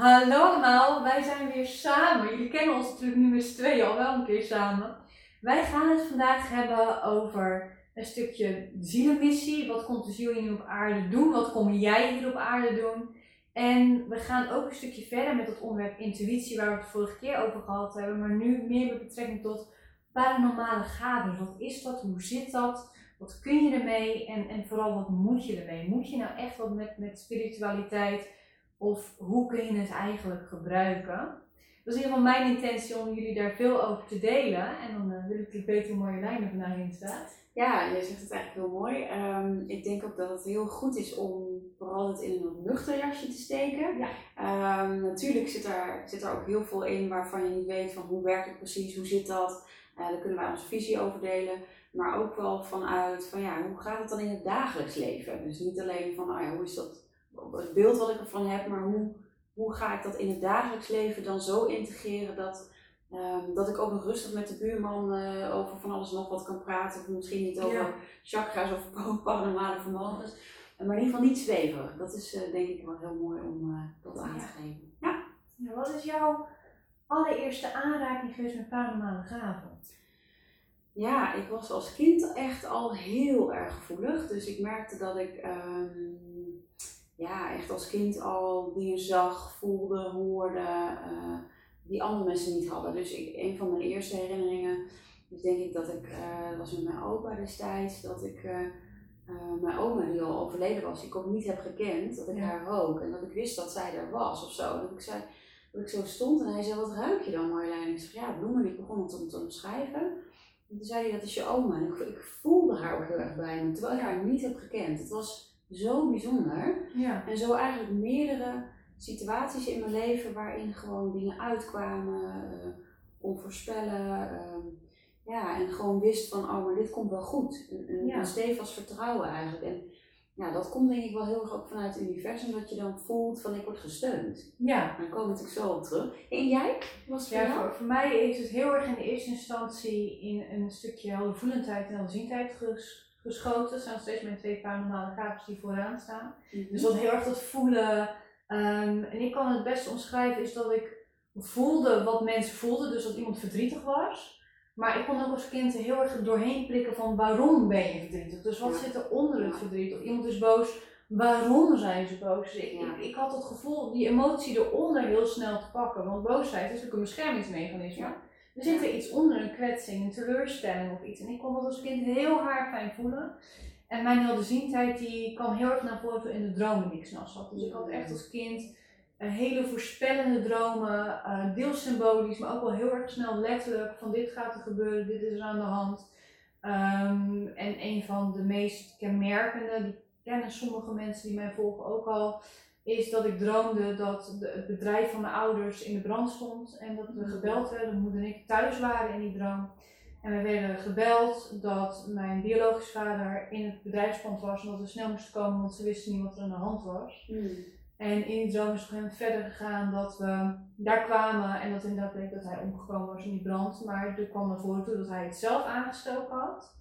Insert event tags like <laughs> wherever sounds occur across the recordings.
Hallo allemaal, wij zijn weer samen. Jullie kennen ons natuurlijk nu met z'n al wel een keer samen. Wij gaan het vandaag hebben over een stukje zielenmissie. Wat komt de ziel hier op aarde doen? Wat kom jij hier op aarde doen? En we gaan ook een stukje verder met het onderwerp intuïtie, waar we het vorige keer over gehad hebben. Maar nu meer met betrekking tot paranormale gaven. Wat is dat? Hoe zit dat? Wat kun je ermee? En, en vooral wat moet je ermee? Moet je nou echt wat met, met spiritualiteit? Of hoe kun je het eigenlijk gebruiken? Dat is in ieder geval mijn intentie om jullie daar veel over te delen. En dan uh, wil ik weten hoe Marjolein er vandaag in staat. Ja, je zegt het eigenlijk heel mooi. Um, ik denk ook dat het heel goed is om vooral het in een nuchter jasje te steken. Ja. Um, natuurlijk zit er, zit er ook heel veel in waarvan je niet weet van hoe werkt het precies, hoe zit dat. Uh, daar kunnen wij onze visie over delen. Maar ook wel vanuit van ja, hoe gaat het dan in het dagelijks leven? Dus niet alleen van nou ja, hoe is dat het beeld wat ik ervan heb, maar hoe, hoe ga ik dat in het dagelijks leven dan zo integreren dat, um, dat ik ook nog rustig met de buurman uh, over van alles nog wat kan praten. Of misschien niet over ja. chakra's of <laughs> paranormale vermogens. Maar in ieder geval niet zweverig. Dat is uh, denk ik wel heel mooi om uh, dat aan te geven. Ja. ja. Wat is jouw allereerste aanraking geweest met paranormale gaven? Ja, ik was als kind echt al heel erg gevoelig. Dus ik merkte dat ik um, ja, echt als kind al dingen zag, voelde, hoorde, uh, die andere mensen niet hadden. Dus ik, een van mijn eerste herinneringen is denk ik dat ik, uh, was met mijn opa destijds, dat ik uh, mijn oma die al overleden was, die ik ook niet heb gekend, dat ik ja. haar rook en dat ik wist dat zij er was of zo. Dat ik, zei, dat ik zo stond en hij zei, wat ruik je dan Marjolein? Ik zeg, ja, bloemen. Ik begon het om te omschrijven. En toen zei hij, dat is je oma. En ik, ik voelde haar ook heel erg bij me, terwijl ik haar niet heb gekend. Het was zo bijzonder. Ja. En zo eigenlijk meerdere situaties in mijn leven waarin gewoon dingen uitkwamen, uh, onvoorspellen. Uh, ja, en gewoon wist van, oh, maar dit komt wel goed. Een, Ja. stevig vertrouwen eigenlijk. En ja, dat komt denk ik wel heel erg ook vanuit het universum, dat je dan voelt van, ik word gesteund. Ja. Daar komen we natuurlijk zo op terug. En jij? Was het Ja, voor, voor mij is het heel erg in de eerste instantie in een stukje heldervoelendheid en helderziendheid ges, geschoten. Zijn steeds mijn twee paranormale gaven die vooraan staan. Mhm. Dus dat heel erg dat voelen. ehm, en ik kan het beste omschrijven is dat ik voelde wat mensen voelden. Dus dat iemand verdrietig was. Maar ik kon ook als kind heel erg doorheen prikken van waarom ben je verdrietig? Dus wat Ja. zit er onder het verdriet? Of iemand is boos, waarom zijn ze boos? Dus ik, Ja. ik, ik had het gevoel die emotie eronder heel snel te pakken. Want boosheid is natuurlijk een beschermingsmechanisme. Ja. Er zit er iets onder, een kwetsing, een teleurstelling of iets. En ik kon dat als kind heel hard fijn voelen. En mijn helderziendheid die kwam heel erg naar voren in de dromen die ik s'nachts had. Dus ik had echt als kind een hele voorspellende dromen, eh, deels symbolisch, maar ook wel heel erg snel letterlijk van dit gaat er gebeuren, dit is er aan de hand. Ehm, en een van de meest kenmerkende, die kennen sommige mensen die mij volgen ook al, is dat ik droomde dat de, het bedrijf van mijn ouders in de brand stond en dat we gebeld werden, moeder en ik thuis waren in die droom. En we werden gebeld dat mijn biologische vader in het bedrijfspand was en dat we snel moesten komen, want ze wisten niet wat er aan de hand was. Mhm. En in die droom is het op verder gegaan dat we daar kwamen en dat inderdaad bleek dat hij omgekomen was in die brand. Maar er kwam naar voren toe dat hij het zelf aangestoken had.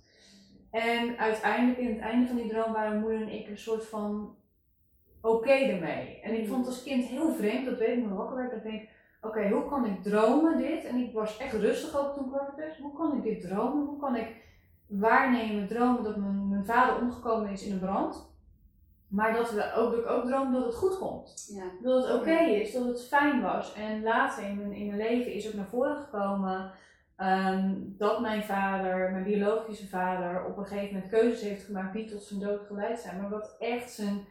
En uiteindelijk in het einde van die droom waren moeder en ik een soort van oké ermee. En ik vond als kind heel vreemd, dat weet ik nog wakker werd. Dat ik denk, oké, hoe kan ik dromen dit? En ik was echt rustig ook toen ik wakker werd. Hoe kan ik dit dromen? Hoe kan ik waarnemen, dromen dat mijn, mijn vader omgekomen is in een brand? Maar dat, we ook, dat ik ook droom dat het goed komt. Ja. Dat het oké is, dat het fijn was. En later in mijn, in mijn leven is ook naar voren gekomen ehm, dat mijn vader, mijn biologische vader, op een gegeven moment keuzes heeft gemaakt die tot zijn dood geleid zijn. Maar wat echt zijn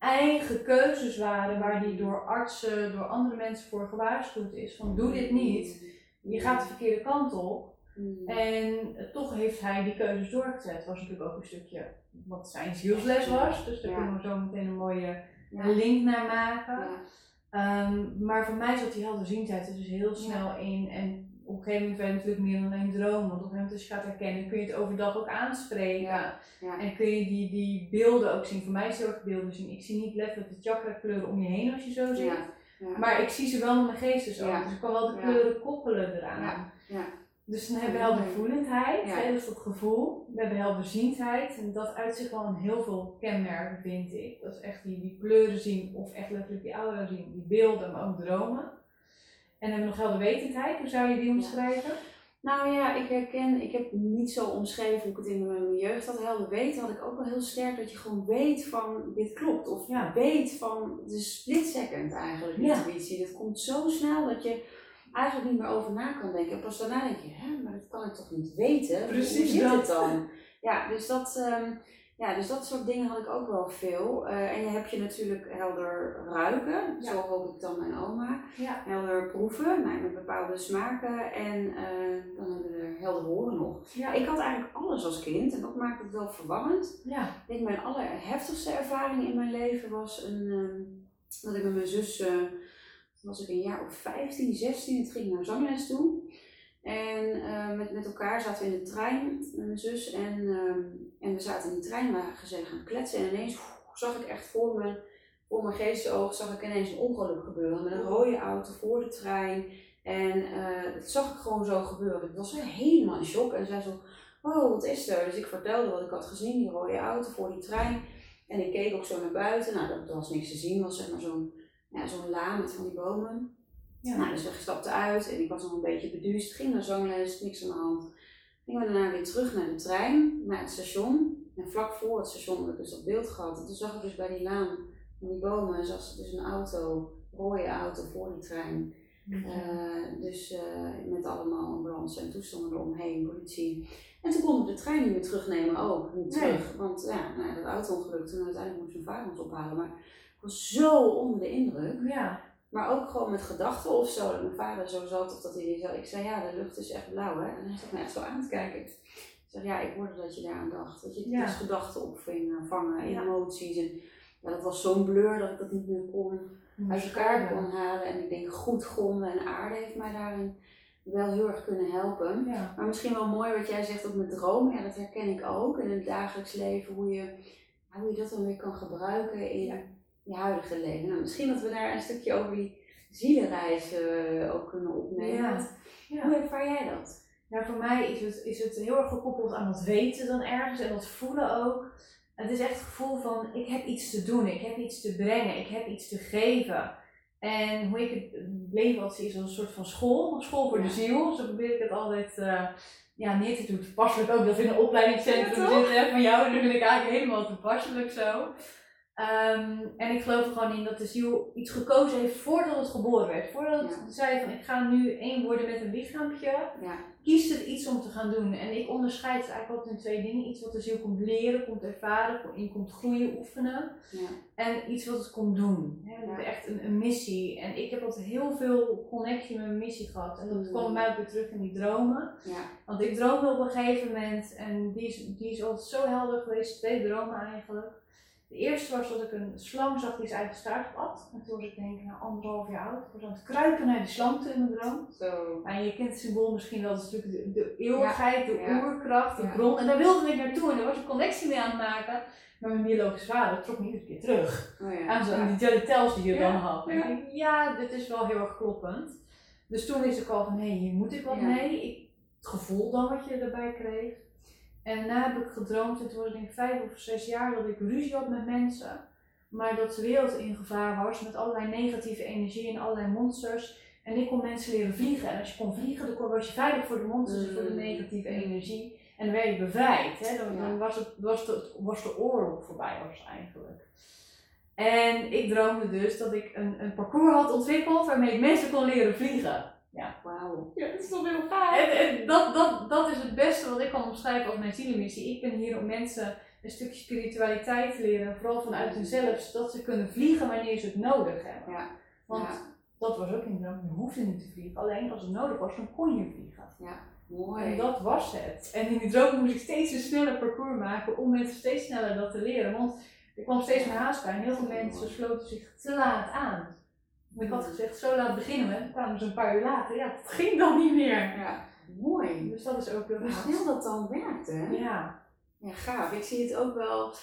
eigen keuzes waren, waar hij door artsen, door andere mensen voor gewaarschuwd is. Van doe dit niet, je gaat de verkeerde kant op. Mhm. En toch heeft hij die keuzes doorgezet. Het was natuurlijk ook een stukje wat zijn zielsles was. Dus daar Ja. kunnen we zo meteen een mooie Ja. link naar maken. Ja. Ehm, maar voor mij zat die helderziendheid er dus heel snel in. En op een gegeven moment werd het natuurlijk meer dan alleen dromen. Want op een gegeven moment als je gaat herkennen, kun je het overdag ook aanspreken. Ja. Ja. En kun je die, die beelden ook zien. Voor mij is het erg beelden zien. Ik zie niet letterlijk de chakra kleuren om je heen als je zo zit. Ja. Maar ik zie ze wel met mijn geestesoog. Ja. Dus ik kan wel de kleuren koppelen eraan. Dus dan hebben we heldervoelendheid, Ja. hè, dat gevoel. We hebben helderziendheid en dat uit zich wel in heel veel kenmerken, vind ik. Dat is echt die, die kleuren zien of echt letterlijk die aura zien, die beelden, maar ook dromen. En hebben we nog helderwetendheid, hoe zou je die omschrijven? Nou ja, ik herken, ik heb niet zo omschreven hoe ik het in mijn jeugd had. Helder weten had ik ook wel heel sterk dat je gewoon weet van dit klopt. Of Ja. weet van de split second eigenlijk, Ja. intuïtie. Dat komt zo snel dat je eigenlijk niet meer over na kan denken. En pas daarna denk je, hè, maar dat kan ik toch niet weten? Precies Hoe zit dat. het dan? <laughs> Ja, dus dat, ehm, ja, dus dat soort dingen had ik ook wel veel. Eh, en je hebt je natuurlijk helder ruiken, Ja. zo hoop ik dan mijn oma Ja. helder proeven, nou, met bepaalde smaken. En eh, dan hebben we er helder horen nog. Ja. Ik had eigenlijk alles als kind en dat maakt het wel verwarrend. ja. Ik denk mijn allerheftigste ervaring in mijn leven was een, ehm, dat ik met mijn zus, eh, toen was ik een jaar of 15, 16, het ging naar zangles toe. En eh, met, met elkaar zaten we in de trein, met mijn zus. En, ehm, en we zaten in de trein, we waren gaan kletsen. En ineens zag ik echt voor mijn, voor mijn geestesoog zag ik ineens een ongeluk gebeuren. Met een rode auto voor de trein. En eh, dat zag ik gewoon zo gebeuren. Ik was helemaal in shock. En zij zo, oh wat is er? Dus ik vertelde wat ik had gezien, die rode auto voor die trein. En ik keek ook zo naar buiten. Nou, er was niks te zien. was zeg maar zo'n ja, zo'n laan met van die bomen. Ja. Nou, dus we stapten uit en ik was nog een beetje beduust. Ging naar zangles, niks aan de hand. Gingen we daarna weer terug naar de trein, naar het station. En vlak voor het station had ik dus dat beeld gehad. En toen zag ik dus bij die laan van die bomen, zag ze dus een auto, een rode auto voor die trein. Eh, dus eh, met allemaal ambulance en toestanden eromheen, politie. En toen konden we de trein niet meer terugnemen ook, niet Nee. terug. Want ja, nou, dat auto-ongeluk, toen uiteindelijk moest mijn vader ons ophalen. Maar ik was zo onder de indruk. Ja. Maar ook gewoon met gedachten of zo, dat mijn vader zo zat of dat hij zo. Ik zei, ja, de lucht is echt blauw, hè. En hij zat me echt zo aan te kijken. Ik zeg, ja, ik hoorde dat je daaraan dacht. Dat je Ja. dus gedachten opvingen, vangen, Ja. emoties. En ja, dat was zo'n blur dat ik dat niet meer kon uit elkaar kon halen. En ik denk, goed gronden en aarde heeft mij daarin wel heel erg kunnen helpen. Ja. Maar misschien wel mooi wat jij zegt ook met dromen. Ja, dat herken ik ook in het dagelijks leven. Hoe je, hoe je dat dan weer kan gebruiken in. Je huidige leven. Nou, misschien dat we daar een stukje over die zielenreis eh, ook kunnen opnemen. Ja. Hoe ervaar jij dat? Ja, voor mij is het, is het heel erg gekoppeld aan dat weten dan ergens en dat voelen ook. Het is echt het gevoel van ik heb iets te doen, ik heb iets te brengen, ik heb iets te geven. En hoe ik het leven zie is als een soort van school, een school voor Ja. de ziel. Zo probeer ik het altijd eh, ja, neer te doen. Toepasselijk ook dat we in een opleidingscentrum Ja, zitten van jou. Dat vind ik eigenlijk helemaal toepasselijk zo. Ehm, en ik geloof er gewoon in dat de ziel iets gekozen heeft voordat het geboren werd. Voordat het Ja. zei van ik ga nu één worden met een lichaampje Ja, kiest er iets om te gaan doen. En ik onderscheid het eigenlijk altijd in twee dingen. Iets wat de ziel komt leren, komt ervaren, in komt groeien, oefenen. ja, En iets wat het komt doen. Ja. Echt een, een missie. En ik heb altijd heel veel connectie met mijn missie gehad. En dat Mm. kwam mij ook weer terug in die dromen. ja, Want ik droomde op een gegeven moment, en die is, die is altijd zo helder geweest, twee dromen eigenlijk. De eerste was dat ik een slang zag die zijn eigen staart. En toen was ik denk ik nou, anderhalf jaar oud. Ik was aan het kruipen naar die slang toe in mijn droom. zo. En je kent het symbool misschien wel, dat is natuurlijk de, de eeuwigheid, de Ja. oerkracht, de bron. En daar wilde ik naartoe en daar was ik connectie mee aan het maken. Maar mijn biologische vader trok me iedere keer terug. Oh ja. Aan zo'n die Tels die je dan had. En ja. ik denk, ja, dit is wel heel erg kloppend. Dus toen wist ik al van, hé, hier moet ik wat mee. Ik, het gevoel dan wat je erbij kreeg. En daarna heb ik gedroomd, en toen was ik denk ik vijf of zes jaar, dat ik ruzie had met mensen. Maar dat de wereld in gevaar was met allerlei negatieve energie en allerlei monsters. En ik kon mensen leren vliegen. En als je kon vliegen, dan kon- was je veilig voor de monsters en voor de Mm. negatieve energie. En dan werd je bevrijd. Hè? Dan, Ja. dan was, het, was, de, was de oorlog voorbij was eigenlijk. En ik droomde dus dat ik een, een parcours had ontwikkeld waarmee ik mensen kon leren vliegen. Wauw. Ja, dat is toch heel gaaf. En, en dat, dat, dat is het beste wat ik kan omschrijven als mijn zielenmissie. Ik ben hier om mensen een stukje spiritualiteit te leren, vooral vanuit hunzelf, zodat ze kunnen vliegen wanneer ze het nodig hebben. Ja. Want Ja. dat was ook in de droom, je hoefde niet te vliegen. Alleen als het nodig was, dan kon je vliegen. Mooi. En dat was het. En in die droom moest ik steeds een sneller parcours maken om mensen steeds sneller dat te leren. Want er kwam steeds meer haast bij en heel veel mensen sloten zich te laat aan. Ik had gezegd, zo laat beginnen we. Toen kwamen ze een paar uur later. Ja, dat ging dan niet meer. Ja, mooi. Dus dat is ook heel Hoe snel dat dan werkt, hè? Ja. Ja, gaaf. Ik zie het ook wel,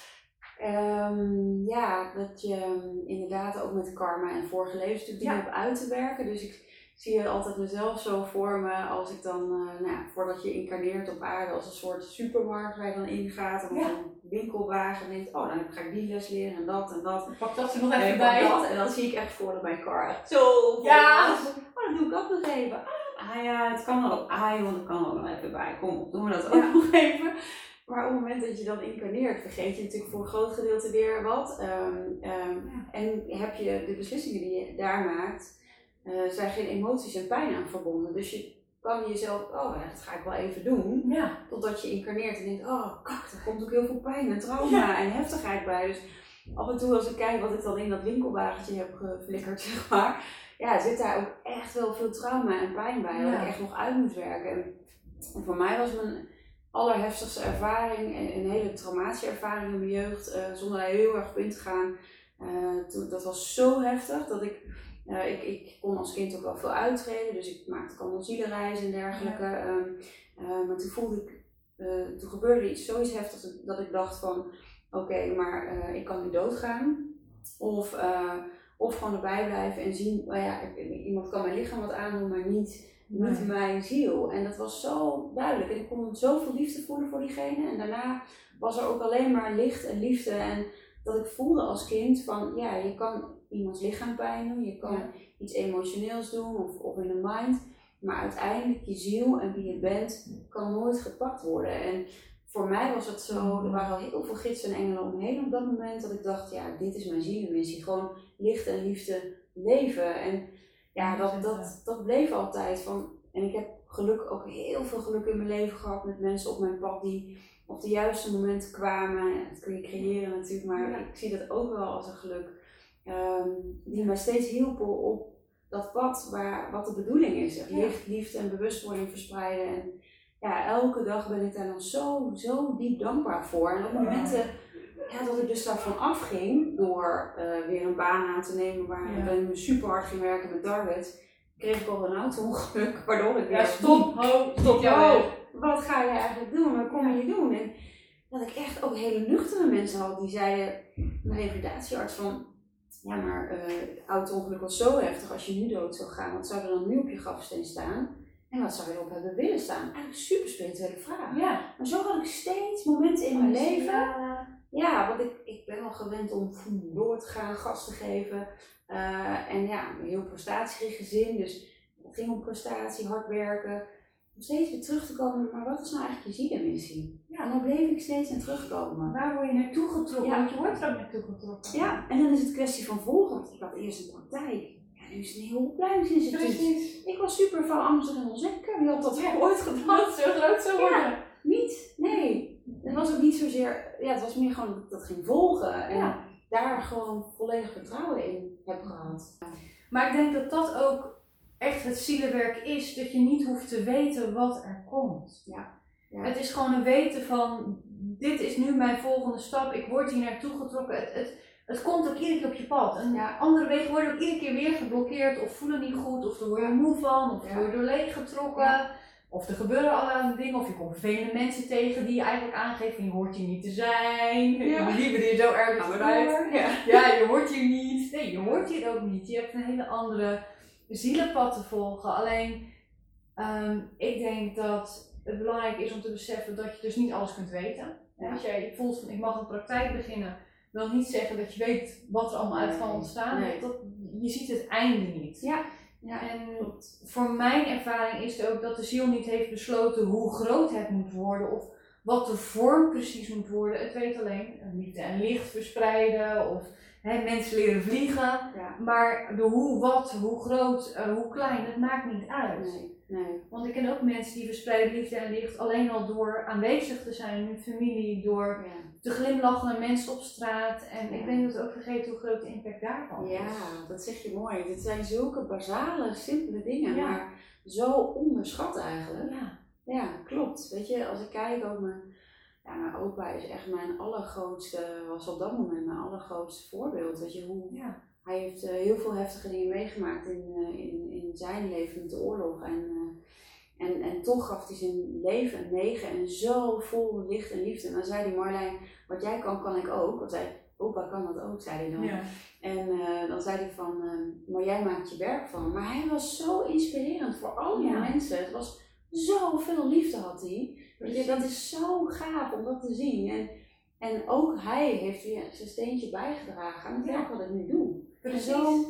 ehm, ja, dat je ehm, inderdaad ook met karma en vorige levens natuurlijk dingen Ja. hebt uit te werken. Dus ik zie je altijd mezelf zo voor me als ik dan, uh, nou voordat je incarneert op aarde, als een soort supermarkt waar je dan ingaat. En ja. een winkelwagen en denkt, oh dan ga ik die les leren en dat en dat. Pak dat er nog even bij. Dat, en dan zie ik echt voor dat mijn car echt zo Ja! Oh, dan doe ik ook nog even. Ah ja, het kan wel. Ah joh, dat kan er nog even bij. Kom op, doen we dat ook nog even. Maar op het moment dat je dan incarneert, vergeet je natuurlijk voor een groot gedeelte weer wat. Um, um, En heb je de beslissingen die je daar maakt, uh, zijn geen emoties en pijn aan verbonden. Dus je kan jezelf, oh ja, dat ga ik wel even doen. Ja. Totdat je incarneert en denkt, oh kak, er komt ook heel veel pijn en trauma en heftigheid bij. Dus af en toe als ik kijk wat ik dan in dat winkelwagentje heb geflikkerd, <laughs> zeg maar. Ja, zit daar ook echt wel veel trauma en pijn bij. Wat ik echt nog uit moet werken. En voor mij was mijn allerheftigste ervaring en een hele traumatische ervaring in mijn jeugd, uh, zonder daar heel erg op in te gaan. Uh, dat was zo heftig dat ik, uh, ik, ik kon als kind ook wel veel uittreden, dus ik maakte allemaal zielenreizen en dergelijke. Ja. Um, maar toen voelde ik, toen gebeurde iets zoiets heftigs dat ik dacht van, oké, okay, maar ik kan nu doodgaan. Of, of gewoon erbij blijven en zien, oh ja, iemand kan mijn lichaam wat aandoen, maar niet niet mijn ziel. En dat was zo duidelijk. En ik kon zoveel liefde voelen voor diegene. En daarna was er ook alleen maar licht en liefde. En dat ik voelde als kind van, ja, je kan iemands lichaam pijn doen. Je kan iets emotioneels doen of, of in de mind. Maar uiteindelijk je ziel en wie je bent kan nooit gepakt worden. En voor mij was het zo, er waren al heel veel gidsen en engelen omheen op dat moment. Dat ik dacht, ja, dit is mijn zielenmissie. Gewoon licht en liefde leven. En ja, dat, dat, dat bleef altijd. Van, en ik heb geluk, ook heel veel geluk in mijn leven gehad met mensen op mijn pad die op de juiste momenten kwamen. Dat kun je creëren natuurlijk, maar ik zie dat ook wel als een geluk. Um, die mij steeds hielpen op dat pad waar, wat de bedoeling is. Licht, liefde en bewustwording verspreiden. En ja, elke dag ben ik daar nog zo, zo diep dankbaar voor. En op momenten ja, dat ik dus daarvan afging door uh, weer een baan aan te nemen waar ja. ik super hard ging werken met target, kreeg ik al een auto-ongeluk, <laughs> waardoor ik ja, stop, ho, stop, ho, wat ga je eigenlijk doen, wat kom je doen? En dat ik echt ook hele nuchtere mensen had die zeiden, mijn revalidatiearts van, ja maar uh, auto-ongeluk was zo heftig, als je nu dood zou gaan, wat zou er dan nu op je grafsteen staan? En wat zou je erop hebben willen staan? Eigenlijk een super spirituele vraag. Ja. Maar zo had ik steeds momenten in mijn leven ja, want ik, ik ben wel gewend om door te gaan, gas te geven. Uh, en ja, een heel prestatiegericht gezin, dus het ging om prestatie, hard werken. Om steeds weer terug te komen, maar wat is nou eigenlijk je zielenmissie? Ja, en dan bleef ik steeds in terugkomen. Waar word je naartoe getrokken? Ja. Want je wordt er ook naartoe getrokken. Ja, en dan is het kwestie van volgen. Ik had eerst een praktijk. Ja, nu is het een heel opleidingsinstituut. Ik was super van en onzeker. Wie had dat ja. ooit gedacht? Zo groot zou worden. Ja, niet. Nee. Het was ook niet zozeer, ja, het was meer gewoon dat ging volgen en daar gewoon volledig vertrouwen in heb gehad. Maar ik denk dat dat ook echt het zielenwerk is, dat je niet hoeft te weten wat er komt. Ja. ja. Het is gewoon een weten van, dit is nu mijn volgende stap, ik word hier naartoe getrokken. Het, het, het komt ook iedere keer op je pad. En ja. andere wegen worden ook iedere keer weer geblokkeerd of voelen niet goed, of er word je moe van, of er word je doorheen getrokken. Of er gebeuren allerlei dingen, of je komt vervelende mensen tegen die je eigenlijk aangeven je hoort hier niet te zijn. Ja. Je lieve die zo ergens vooruit. Ja. ja, je hoort hier niet. Nee, je hoort hier ook niet. Je hebt een hele andere zielenpad te volgen. Alleen, um, ik denk dat het belangrijk is om te beseffen dat je dus niet alles kunt weten. Ja. Als jij voelt van ik mag een praktijk beginnen, wil niet zeggen dat je weet wat er allemaal uit kan ontstaan. Nee. Dat, je ziet het einde niet. Ja. Ja, en voor mijn ervaring is het ook dat de ziel niet heeft besloten hoe groot het moet worden of wat de vorm precies moet worden. Het weet alleen liefde en licht verspreiden of mensen leren vliegen. Maar de hoe, wat, hoe groot, uh, hoe klein, het maakt niet uit. Nee, nee. Want ik ken ook mensen die verspreiden liefde en licht alleen al door aanwezig te zijn in hun familie, door te glimlachen naar mensen op straat. En ik denk dat we ook vergeten hoe groot de impact daarvan is. Ja, dat zeg je mooi. Dit zijn zulke basale, simpele dingen, maar zo onderschat eigenlijk. Ja. ja, klopt. Weet je, als ik kijk mijn, ja, mijn opa is echt mijn allergrootste, was op dat moment mijn allergrootste voorbeeld. Weet je, hoe, ja. hij heeft uh, heel veel heftige dingen meegemaakt in, uh, in, in zijn leven met de oorlog. En, uh, en, en toch gaf hij zijn leven een negen en zo vol licht en liefde. En dan zei hij, Marlijn, wat jij kan, kan ik ook. Want hij, opa kan dat ook, zei hij dan. Ja. En eh, dan zei hij van, ehm, maar jij maakt je werk van. Maar hij was zo inspirerend voor allemaal Ja. mensen. Het was zoveel liefde had hij. Weet je, dat is zo gaaf om dat te zien. En, en ook hij heeft weer zijn steentje bijgedragen aan het werk wat ik nu doe. Precies. Zo,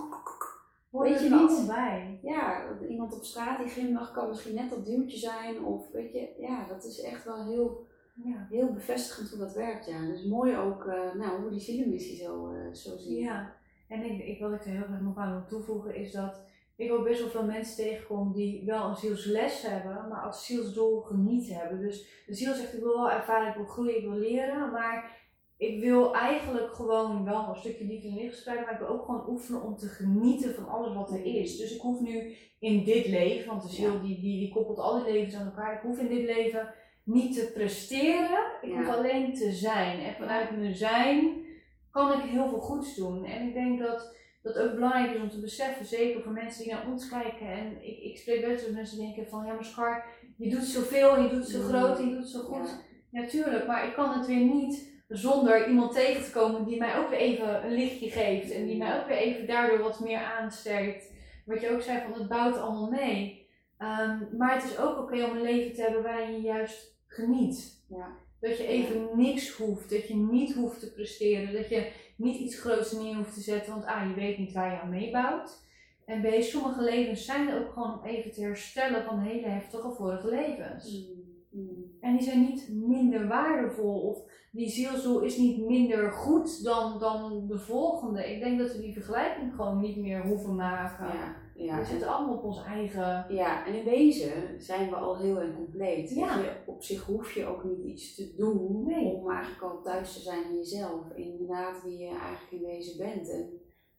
weet je niet? bij. ja, iemand op straat die glimlacht kan misschien net dat duwtje zijn. Of weet je, ja, dat is echt wel heel, Ja. heel bevestigend hoe dat werkt. Ja. Dus mooi ook eh, nou, hoe die zielenmissie zo, eh, zo zien. Ja, en ik, ik, wat ik er heel graag nog aan wil toevoegen is dat ik ook best wel veel mensen tegenkom die wel een zielsles hebben, maar als zielsdoel genieten hebben. Dus de ziel zegt ik wil wel ervaren, ik wil groeien, ik wil leren, maar ik wil eigenlijk gewoon wel een stukje liefde en licht verspreiden, maar ik wil ook gewoon oefenen om te genieten van alles wat er is. Dus ik hoef nu in dit leven, want de ziel Ja. die, die, die koppelt al die levens aan elkaar, ik hoef in dit leven niet te presteren, ik Ja. hoef alleen te zijn. En vanuit mijn zijn kan ik heel veel goeds doen. En ik denk dat dat ook belangrijk is om te beseffen, zeker voor mensen die naar ons kijken. En ik, ik spreek best wel mensen die denken van, ja maar je doet zoveel, en je doet zo Mm. groot, en je doet zo goed. Ja. Natuurlijk, maar ik kan het weer niet zonder iemand tegen te komen die mij ook weer even een lichtje geeft. En die mij ook weer even daardoor wat meer aansterkt. Wat je ook zei, van het bouwt allemaal mee. Ehm, maar het is ook oké om een leven te hebben waarin je juist geniet. Ja. Dat je even niks hoeft, dat je niet hoeft te presteren, dat je niet iets groots neer hoeft te zetten, want A, je weet niet waar je aan meebouwt. En B, sommige levens zijn er ook gewoon om even te herstellen van hele heftige vorige levens. Mm, mm. En die zijn niet minder waardevol of die zielsdoel is niet minder goed dan, dan de volgende. Ik denk dat we die vergelijking gewoon niet meer hoeven maken. Ja, ja. We zitten allemaal op ons eigen. Ja, en in wezen zijn we al heel erg compleet. Ja. Je, op zich hoef je ook niet iets te doen Nee. om eigenlijk al thuis te zijn in jezelf. En inderdaad wie je eigenlijk in wezen bent. En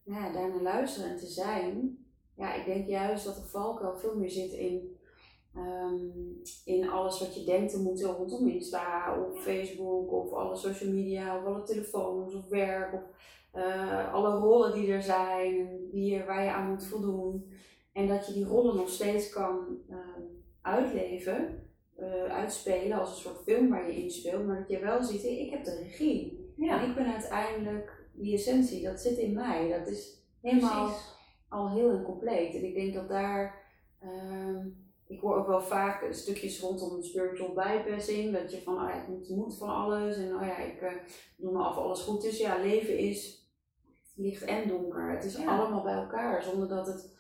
nou ja, daarnaar luisteren en te zijn. Ja, ik denk juist dat de valkuil veel meer zit in, ehm, in alles wat je denkt te moeten rondom Insta of Facebook of alle social media of alle telefoons of werk of eh, alle rollen die er zijn die je, waar je aan moet voldoen. En dat je die rollen nog steeds kan ehm, uitleven, eh, uitspelen als een soort film waar je in speelt, maar dat je wel ziet, ik heb de regie. Ja, En ik ben uiteindelijk die essentie, dat zit in mij. Dat is helemaal precies. al heel en compleet. En ik denk dat daar, ehm, ik hoor ook wel vaak stukjes rondom spiritual bypassing, dat je van, oh ja, ik moet, van alles en oh ja, ik eh, doe me af alles goed is. Ja, leven is licht en donker. Het is Ja. allemaal bij elkaar, zonder dat het,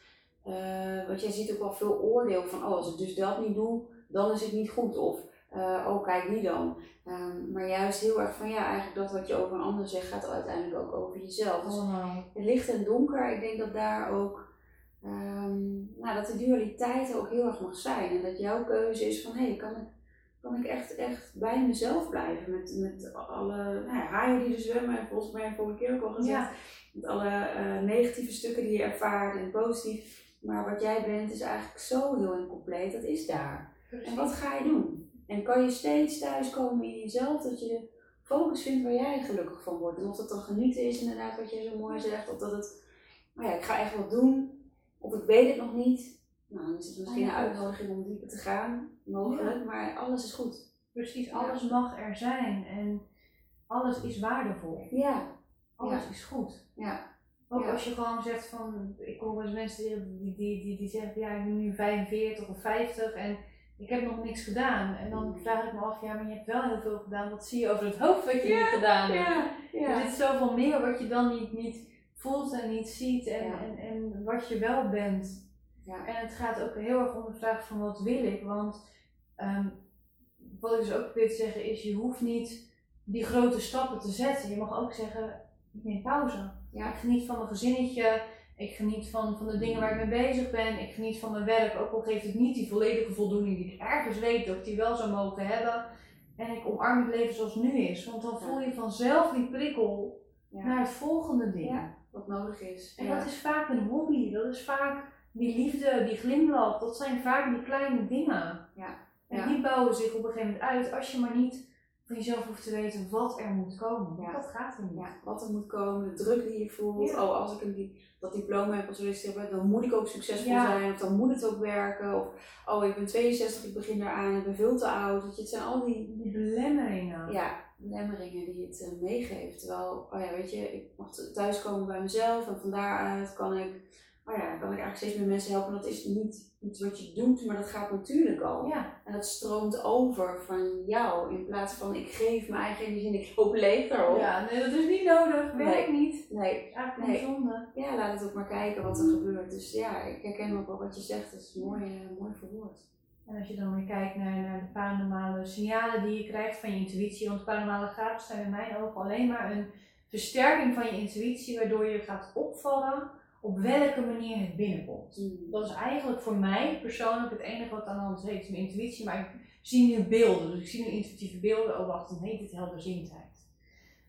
eh want jij ziet ook wel veel oordeel van, oh, als ik dus dat niet doe, dan is het niet goed. Of, eh, oh, kijk die dan. Ehm, maar juist heel erg van, ja, eigenlijk dat wat je over een ander zegt, gaat uiteindelijk ook over jezelf. Dus het licht en donker, ik denk dat daar ook, ehm, nou, dat de dualiteit ook heel erg mag zijn. En dat jouw keuze is van, hé, hey, kan, ik, kan ik echt, echt bij mezelf blijven met, met alle nou ja, haaien die er zwemmen. En volgens mij heb ik vorige keer ook al gezegd, Ja, met alle eh, negatieve stukken die je ervaart en positief. Maar wat jij bent is eigenlijk zo heel incompleet, dat is daar. En wat ga je doen? En kan je steeds thuiskomen in jezelf, dat je focus vindt waar jij gelukkig van wordt. En of dat dan genieten is, inderdaad, wat jij zo mooi zegt. Of dat het, nou ja, ik ga echt wat doen. Of ik weet het nog niet. Nou, dan is het misschien een Ja. uitnodiging om dieper te gaan, mogelijk. Maar alles is goed. precies. Alles mag er zijn en alles is waardevol. Ja, Alles Ja. is goed. ja, Ook Ja. als je gewoon zegt van, ik hoor eens mensen die, die, die, die zeggen, ja ik ben nu 45 of 50 en ik heb nog niks gedaan. En dan Mm. vraag ik me af, ja maar je hebt wel heel veel gedaan, wat zie je over het hoofd wat je niet gedaan hebt? ja, Er zit zoveel meer wat je dan niet, niet voelt en niet ziet en, en, en wat je wel bent. Ja. En het gaat ook heel erg om de vraag van wat wil ik, want ehm, wat ik dus ook probeer te zeggen is, je hoeft niet die grote stappen te zetten. Je mag ook zeggen, ik neem pauze. Ja. Ik geniet van mijn gezinnetje, ik geniet van, van de dingen waar ik mee bezig ben, ik geniet van mijn werk, ook al geeft het niet die volledige voldoening die ik ergens weet dat ik die wel zou mogen hebben. En ik omarm het leven zoals het nu is, want dan voel je vanzelf die prikkel Ja. naar het volgende ding. Ja, wat nodig is. En Ja. dat is vaak een hobby, dat is vaak die liefde, die glimlach, dat zijn vaak die kleine dingen. Ja. En die bouwen zich op een gegeven moment uit als je maar niet van jezelf hoeft te weten wat er moet komen. Ja. dat gaat er niet. Ja, wat er moet komen, de druk die je voelt. Ja. Oh, als ik een, die, dat diploma heb als solliciteren, dan moet ik ook succesvol Ja. zijn. Of dan moet het ook werken. Of oh, ik ben 62, ik begin eraan, ik ben veel te oud. Weet je, het zijn al die... Die belemmeringen. Ja, belemmeringen die het uh, meegeeft. Terwijl, oh ja, weet je, ik mag thuiskomen bij mezelf en van daaruit kan ik, oh ja, kan ik eigenlijk steeds meer mensen helpen. Dat is niet iets wat je doet, maar dat gaat natuurlijk al. Ja. En dat stroomt over van jou in plaats van ik geef mijn eigen energie en ik loop leeg erop. Ja, nee, dat is niet nodig. Werkt Nee. niet. Nee, Eigenlijk Nee. zonde. ja, laat het ook maar kijken wat er gebeurt. Dus ja, ik herken ook wel wat je zegt. Dat is mooi, eh, mooi verwoord. En als je dan weer kijkt naar, naar de paranormale signalen die je krijgt van je intuïtie, want paranormale gaven zijn in mijn ogen alleen maar een versterking van je intuïtie, waardoor je gaat opvallen op welke manier het binnenkomt. Mm. Dat is eigenlijk voor mij persoonlijk het enige wat aan de hand is, mijn intuïtie, maar ik zie nu beelden, dus ik zie nu intuïtieve beelden, oh wacht, dan heet het helderziendheid.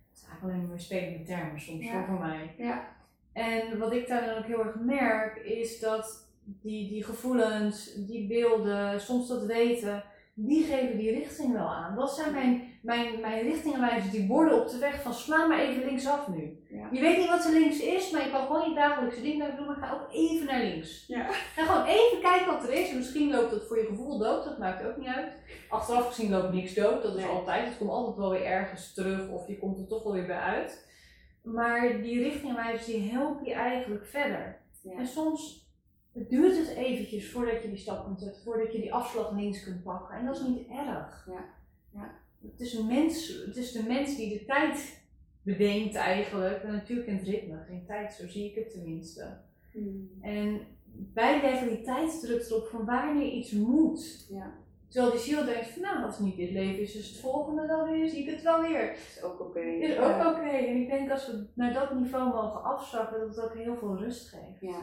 Dat is eigenlijk alleen maar spelende termen soms Ja. voor mij. Ja, En wat ik daar dan ook heel erg merk, is dat die, die gevoelens, die beelden, soms dat weten, die geven die richting wel aan. Dat zijn mijn, mijn, mijn richtingenwijzers, die borden op de weg van sla maar even linksaf nu. Ja. Je weet niet wat er links is, maar je kan gewoon je dagelijkse dingen blijven doen, maar ga ook even naar links. Ja. Ga gewoon even kijken wat er is. En misschien loopt het voor je gevoel dood, dat maakt ook niet uit. Achteraf gezien loopt niks dood, dat is Nee. altijd. Het komt altijd wel weer ergens terug of je komt er toch wel weer bij uit. Maar die richtingwijzers die helpen je eigenlijk verder. Ja. En soms duurt het eventjes voordat je die stap kunt zetten, voordat je die afslag links kunt pakken. En dat is niet erg. Ja. Ja. Het, is een mens, het is de mens die de tijd bedenkt eigenlijk. En natuurlijk in het ritme, geen tijd, zo zie ik het tenminste. Mm. En wij leggen die tijdsdruk erop van wanneer iets moet. Ja. Terwijl die ziel denkt van nou, als het niet dit leven is, dus het volgende dan weer, zie ik het wel weer. Is ook oké. Is ook oké. En ik denk als we naar dat niveau mogen afzakken, dat het ook heel veel rust geeft. Ja.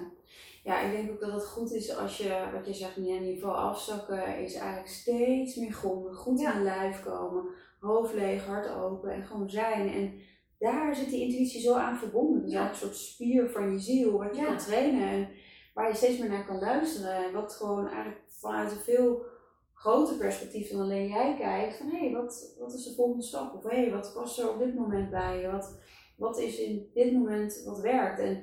ja, ik denk ook dat het goed is als je, wat je zegt, meer niveau afzakken, is eigenlijk steeds meer gronden, goed Ja. in lijf komen, hoofd leeg, hart open en gewoon zijn. En daar zit die intuïtie zo aan verbonden. Het is eigenlijk een soort spier van je ziel, wat je Ja. kan trainen en waar je steeds meer naar kan luisteren. En wat gewoon eigenlijk vanuit een veel groter perspectief dan alleen jij kijkt, van hé, hey, wat, wat is de volgende stap? Of hé, hey, wat past er op dit moment bij je? Wat, wat is in dit moment wat werkt? En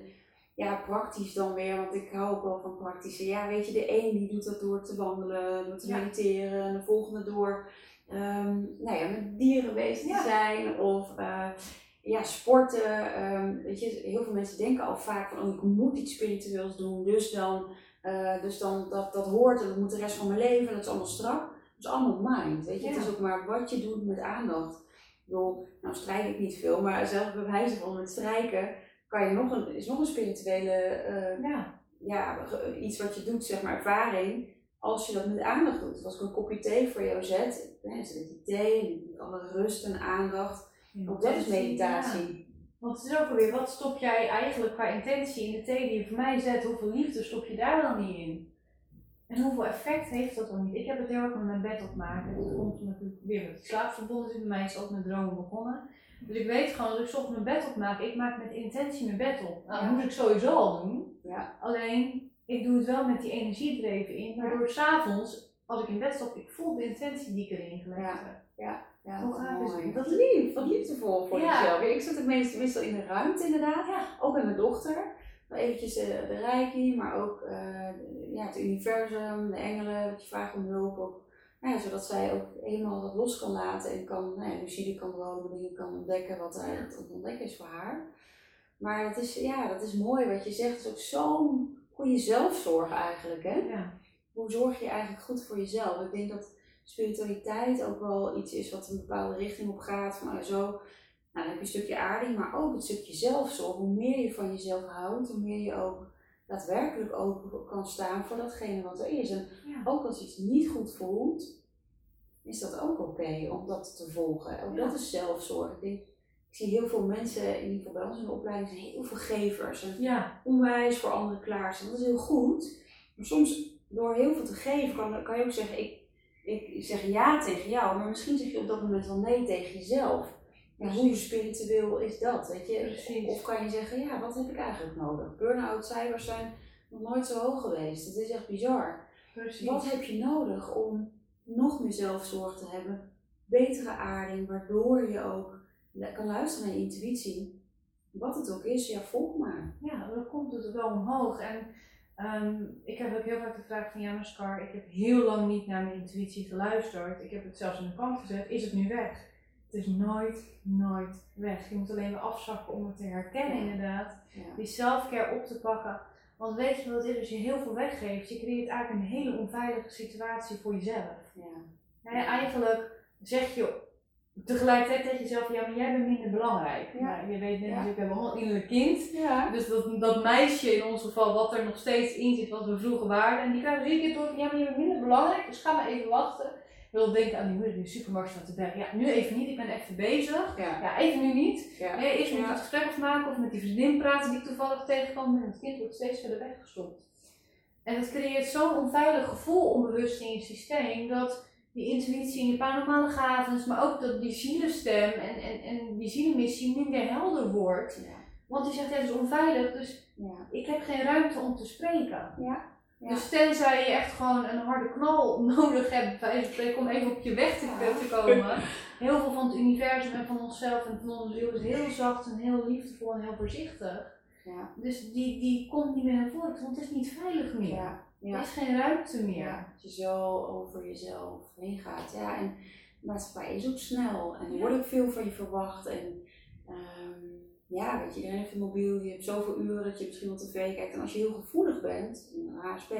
ja, praktisch dan weer, want ik hou ook wel van praktische. Ja, weet je, de een die doet dat door te wandelen, door te Ja. mediteren, en de volgende door ehm, nou ja, met dieren bezig Ja. te zijn of eh, ja, sporten. Ehm, weet je, heel veel mensen denken al vaak van, oh, ik moet iets spiritueels doen, dus dan, eh, dus dan dat, dat hoort en dat moet de rest van mijn leven, dat is allemaal strak. Dat is allemaal mind, weet je. Het is ook maar wat je doet met aandacht. Ik bedoel, nou strijk ik niet veel, maar zelfs bij wijze van met strijken kan je nog een, is nog een spirituele, eh, Ja, ja, iets wat je doet, zeg maar, ervaring. Als je dat met aandacht doet. Als ik een kopje thee voor jou zet, hè, zet ik die thee alle rust en aandacht. Ook dat is meditatie. Ja. Want het is ook alweer, wat stop jij eigenlijk qua intentie in de thee die je voor mij zet? Hoeveel liefde stop je daar dan niet in? En hoeveel effect heeft dat dan niet? Ik heb het heel erg met mijn bed opmaken. Dat komt natuurlijk weer met slaap verbonden. Dus bij mij is het ook met dromen begonnen. Dus ik weet gewoon dat ik soms mijn bed opmaak. Ik maak met intentie mijn bed op. Nou, dat Ja. moet ik sowieso al doen. Ja. Alleen, ik doe het wel met die energie er even in. Waardoor s'avonds, als ik in bed stap, ik voel de intentie die ik erin gelegd Ja. heb. Ja, Hoe gaaf is? Dat lief, wat voor Ja. jezelf. Ik zit het meestal meestal in de ruimte inderdaad. Ja. Ook met mijn dochter. Wel eventjes de, de reiki, maar ook eh, ja, het universum, de engelen, dat je vraagt om hulp. Nou ja, zodat zij ook helemaal dat los kan laten en kan, nou ja, lucide kan dromen, dingen kan ontdekken wat er ontdekken is voor haar. Maar het is, ja, dat is mooi wat je zegt. Het is ook zo'n goede zelfzorg eigenlijk. Hè? Ja. hoe zorg je eigenlijk goed voor jezelf? Ik denk dat spiritualiteit ook wel iets is wat een bepaalde richting op gaat. Van, nou, zo, nou, dan heb je een stukje aarding, maar ook het stukje zelfzorg. Hoe meer je van jezelf houdt, hoe meer je ook daadwerkelijk open kan staan voor datgene wat er is. En Ja. ook als iets niet goed voelt, is dat ook oké om dat te volgen. Ook Ja. dat is zelfzorg. Ik, ik zie heel veel mensen, in ieder geval bij ons in de opleiding, zijn heel veel gevers. En Ja. onwijs voor anderen klaarstaan. Dat is heel goed. Maar soms door heel veel te geven kan, kan je ook zeggen, ik, ik zeg ja tegen jou, maar misschien zeg je op dat moment wel nee tegen jezelf. Ja, hoe spiritueel is dat, weet je? Precies. Of kan je zeggen, ja, wat heb ik eigenlijk nodig? Burn-out cijfers zijn nog nooit zo hoog geweest. Het is echt bizar. Precies. Wat heb je nodig om nog meer zelfzorg te hebben? Betere aarding, waardoor je ook kan luisteren naar je intuïtie. Wat het ook is, ja, volg maar. Ja, dan komt het wel omhoog. En ehm, ik heb ook heel vaak de vraag van ja, maar Scar, ik heb heel lang niet naar mijn intuïtie geluisterd. Ik heb het zelfs aan de kant gezet. Is het nu weg? Het is nooit, nooit weg. Je moet alleen weer afzakken om het te herkennen, inderdaad. Ja. Die selfcare op te pakken. Want weet je wat het is? Als je heel veel weggeeft, je creëert eigenlijk een hele onveilige situatie voor jezelf. Ja. Nou ja, eigenlijk zeg je tegelijkertijd tegen jezelf, ja, maar jij bent minder belangrijk. Ja. Nou, je weet net Ja. natuurlijk, we hebben allemaal een innerlijk kind. Ja. Dus dat, dat meisje in ons geval, wat er nog steeds in zit, wat we vroeger waren. En die krijgen dus iedere keer door, ja, maar je bent minder belangrijk, dus ga maar even wachten. Ik wil denken aan die moeder die in de supermarkt staat te bellen. Ja, nu even niet, ik ben even bezig. Ja. Ja, even nu niet. Ja. Nee, eerst moet het gesprek afmaken of met die vriendin praten die ik toevallig tegenkwam. En het kind wordt steeds verder weggestopt. En dat creëert zo'n onveilig gevoel onbewust in je systeem dat die intuïtie en je paranormale gavens, maar ook dat die zielenstem en, en, en die zielenmissie niet meer helder wordt. Ja. Want die zegt, ja, het is onveilig, dus Ja. ik heb geen ruimte om te spreken. Ja. Dus tenzij je echt gewoon een harde knal <laughs> nodig hebt, bij om even op je weg te, te komen. Heel veel van het universum en van onszelf en van onze ziel is heel zacht en heel liefdevol en heel voorzichtig. Ja. Dus die, die komt niet meer naar voren, want het is niet veilig meer. Ja. Er is geen ruimte meer. Ja, dat je zo over jezelf heen gaat. Ja, en de maatschappij is ook snel en er wordt ook veel van je verwacht. En ehm, ja, weet je, iedereen heeft een mobiel, je hebt zoveel uren dat je misschien op tv kijkt. En als je heel gevoelig bent, een HSP,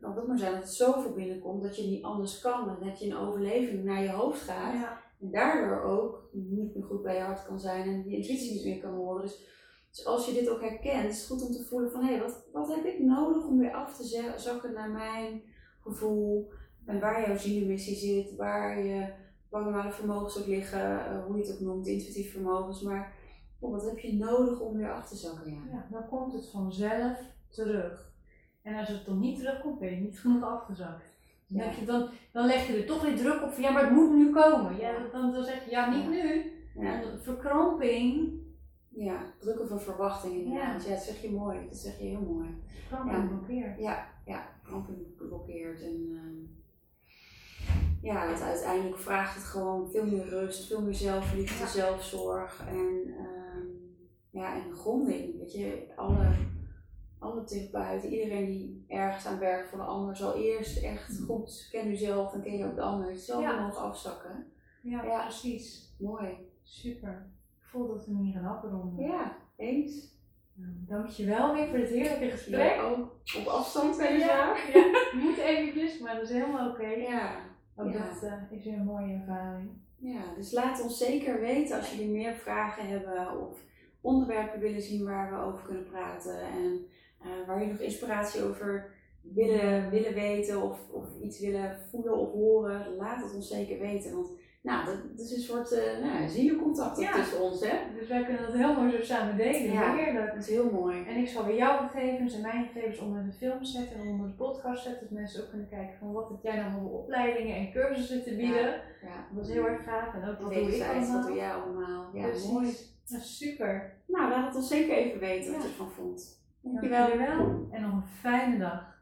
kan het ook maar zijn dat het zoveel binnenkomt dat je niet anders kan. En dat je in overleving naar je hoofd gaat. Ja. En daardoor ook niet meer goed bij je hart kan zijn en je intuïtie niet meer kan horen. Dus, dus als je dit ook herkent, is het goed om te voelen van hé, wat, wat heb ik nodig om weer af te za- zakken naar mijn gevoel. En waar jouw zielenmissie zit, waar je paranormale vermogens ook liggen, eh, hoe je het ook noemt, intuïtieve vermogens. Maar oh, wat heb je nodig om weer af te zakken? Ja. Ja, dan komt het vanzelf terug. En als het dan niet terugkomt, ben je niet genoeg afgezakt. Dan, Ja. je dan, dan leg je er toch weer druk op van ja, maar het moet nu komen. Ja, dan, dan zeg je ja, niet nu. Ja. En verkramping, ja, druk of een verwachting inderdaad. Ja. dat zeg je mooi, dat zeg je heel mooi. verkramping Ja. blokkeert. Ja, ja, kramping blokkeert. En ehm, ja, het uiteindelijk vraagt het gewoon veel meer rust, veel meer zelfliefde, Ja. zelfzorg en, ehm, ja, en gronding. Weet je, alle, alle therapeuten, iedereen die ergens aan werkt voor de ander, zal eerst echt goed ken jezelf en ken je ook de ander. Zo Ja. mogen afzakken. Ja, Ja. precies. Mooi. Super. Voel dat we hem hier gaan afronden. Ja, eens. Nou, dankjewel weer voor dit heerlijke gesprek. Ja, ook op afstand Ja, weliswaar. ja, je moet eventjes, maar dat is helemaal oké. Ja. Ook Ja. dat eh, is weer een mooie ervaring. Ja, dus laat ons zeker weten als jullie meer vragen hebben of onderwerpen willen zien waar we over kunnen praten en eh, waar jullie nog inspiratie over willen, willen weten of, of iets willen voelen of horen. Laat het ons zeker weten, want nou, dat, dat is een soort uh, nou, zielencontact Ja. tussen ons, hè? Dus wij kunnen dat heel mooi zo samen delen. Ja. Heerlijk. Dat is heel mooi. En ik zal weer jouw gegevens en mijn gegevens onder de film zetten en onder de podcast zetten. Dat mensen ook kunnen kijken van wat heb jij nou voor opleidingen en cursussen te bieden. Ja. Dat is heel erg gaaf. En ook wat doe ik Wederzijds, wat allemaal. doe jij allemaal? Ja, Precies. mooi. Ja, super. Nou, laat het ons zeker even weten wat je ervan vond. Dankjewel. En nog een fijne dag.